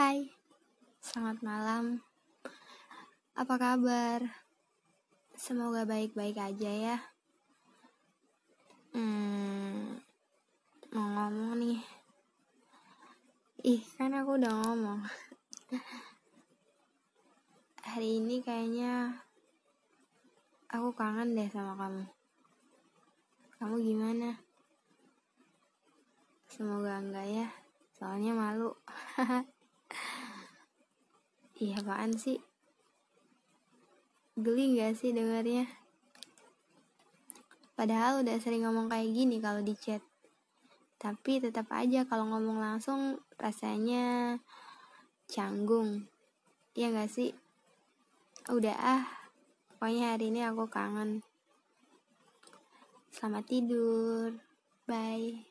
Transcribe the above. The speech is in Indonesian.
Hai, selamat malam. Apa kabar? Semoga baik-baik aja ya. Hmm, mau ngomong nih. Ih, kan aku udah ngomong. Hari ini kayaknya aku kangen deh sama kamu. Kamu gimana? Semoga enggak ya, soalnya malu. Iya apaan sih? Geli gak sih dengarnya? Padahal udah sering ngomong kayak gini kalau di chat. Tapi tetap aja kalau ngomong langsung rasanya canggung. Iya gak sih? Udah ah, pokoknya hari ini aku kangen. Selamat tidur. Bye.